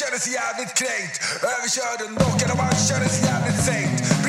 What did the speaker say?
kände sig jävligt kränkt. Överkörd och knockad och man kände sig jävligt sänkt.